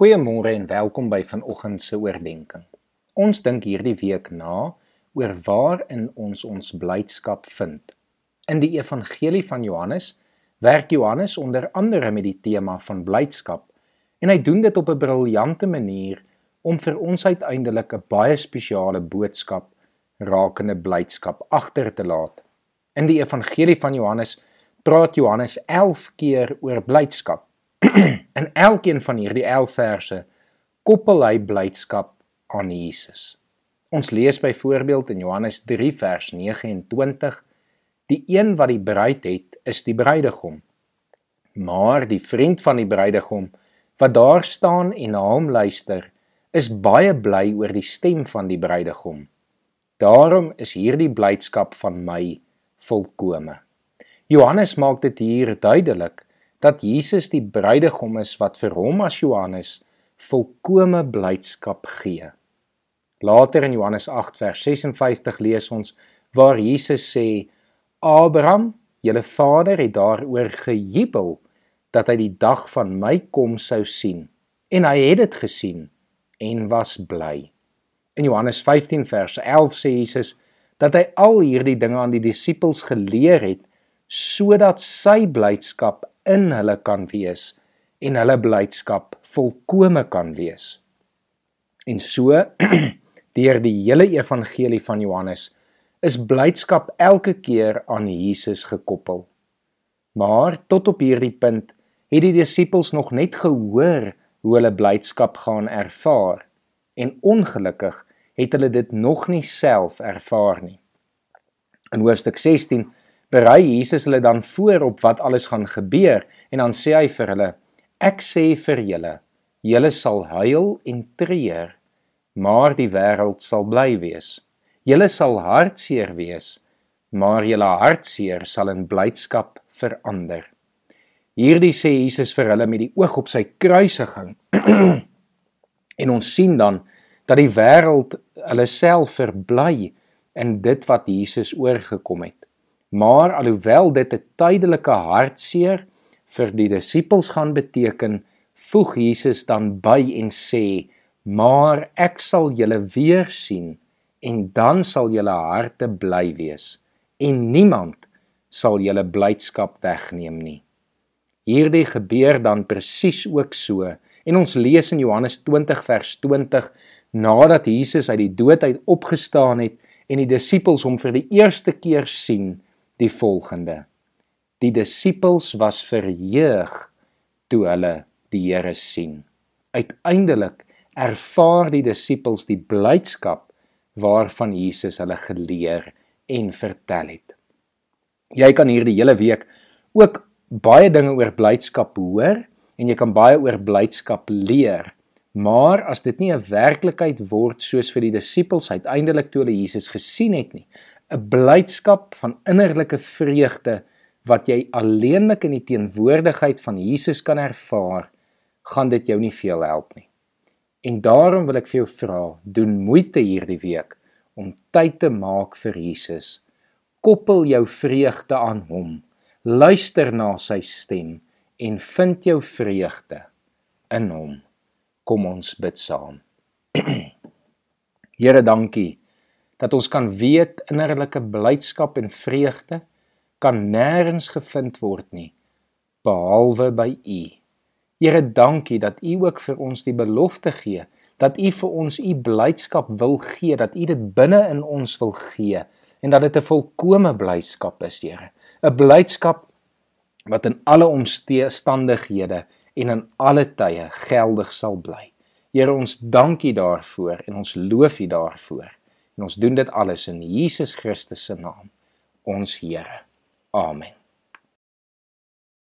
Goeiemôre en welkom by vanoggend se oordeenking. Ons dink hierdie week na oor waarin ons ons blydskap vind. In die Evangelie van Johannes werk Johannes onder andere met die tema van blydskap en hy doen dit op 'n briljante manier om vir ons uiteindelik 'n baie spesiale boodskap rakende blydskap agter te laat. In die Evangelie van Johannes praat Johannes 11 keer oor blydskap. In elkeen van hierdie 11 verse koppel hy blydskap aan Jesus. Ons lees byvoorbeeld in Johannes 3 vers 29: Die een wat die bruid het, is die bruidegom. Maar die vriend van die bruidegom wat daar staan en na hom luister, is baie bly oor die stem van die bruidegom. Daarom is hierdie blydskap van my volkome. Johannes maak dit hier duidelik dat Jesus die bruidegom is wat vir hom as Johannes volkomme blydskap gee. Later in Johannes 8 vers 56 lees ons waar Jesus sê Abraham, julle vader het daaroor gejubel dat hy die dag van my kom sou sien en hy het dit gesien en was bly. In Johannes 15 vers 11 sê Jesus dat hy al hierdie dinge aan die disippels geleer het sodat sy blydskap in hulle kan wees en hulle blydskap volkome kan wees. En so deur die hele evangelie van Johannes is blydskap elke keer aan Jesus gekoppel. Maar tot op hierdie punt het die disippels nog net gehoor hoe hulle blydskap gaan ervaar en ongelukkig het hulle dit nog nie self ervaar nie. In hoofstuk 16 berei Jesus hulle dan voor op wat alles gaan gebeur en dan sê hy vir hulle ek sê vir julle julle sal huil en treur maar die wêreld sal bly wees. Julle sal hartseer wees maar julle hartseer sal in blydskap verander. Hierdie sê Jesus vir hulle met die oog op sy kruisiging. En ons sien dan dat die wêreld hulle self verbly in dit wat Jesus oorgekom het Maar alhoewel dit 'n tydelike hartseer vir die disippels gaan beteken, voeg Jesus dan by en sê: "Maar ek sal julle weer sien en dan sal julle harte bly wees en niemand sal julle blydskap wegneem nie." Hierdie gebeur dan presies ook so. En ons lees in Johannes 20 vers 20 nadat Jesus uit die dood uit opgestaan het en die disippels hom vir die eerste keer sien, die volgende: Die disippels was verheug toe hulle die Here sien. Uiteindelik ervaar die disippels die blydskap waarvan Jesus hulle geleer en vertel het. Jy kan hierdie hele week ook baie dinge oor blydskap hoor en jy kan baie oor blydskap leer. Maar as dit nie 'n werklikheid word soos vir die disippels uiteindelik toe hulle Jesus gesien het nie, 'n blydskap van innerlike vreugde wat jy alleenlik in die teenwoordigheid van Jesus kan ervaar, gaan dit jou nie veel help nie. En daarom wil ek vir jou vra, doen moeite hierdie week om tyd te maak vir Jesus. Koppel jou vreugde aan hom. Luister na sy stem en vind jou vreugde in hom. Kom ons bid saam. Here, dankie dat ons kan weet innerlike blydskap en vreugde kan nêrens gevind word nie behalwe by U. Here, dankie dat U ook vir ons die belofte gee dat U vir ons U blydskap wil gee, dat U dit binne in ons wil gee en dat dit 'n volkomme blydskap is, Here. 'n Blydskap wat in alle omstandighede en in alle tye geldig sal bly. Here, ons dankie daarvoor en ons loof U daarvoor. En ons doen dit alles in Jesus Christus se naam, ons Here. Amen.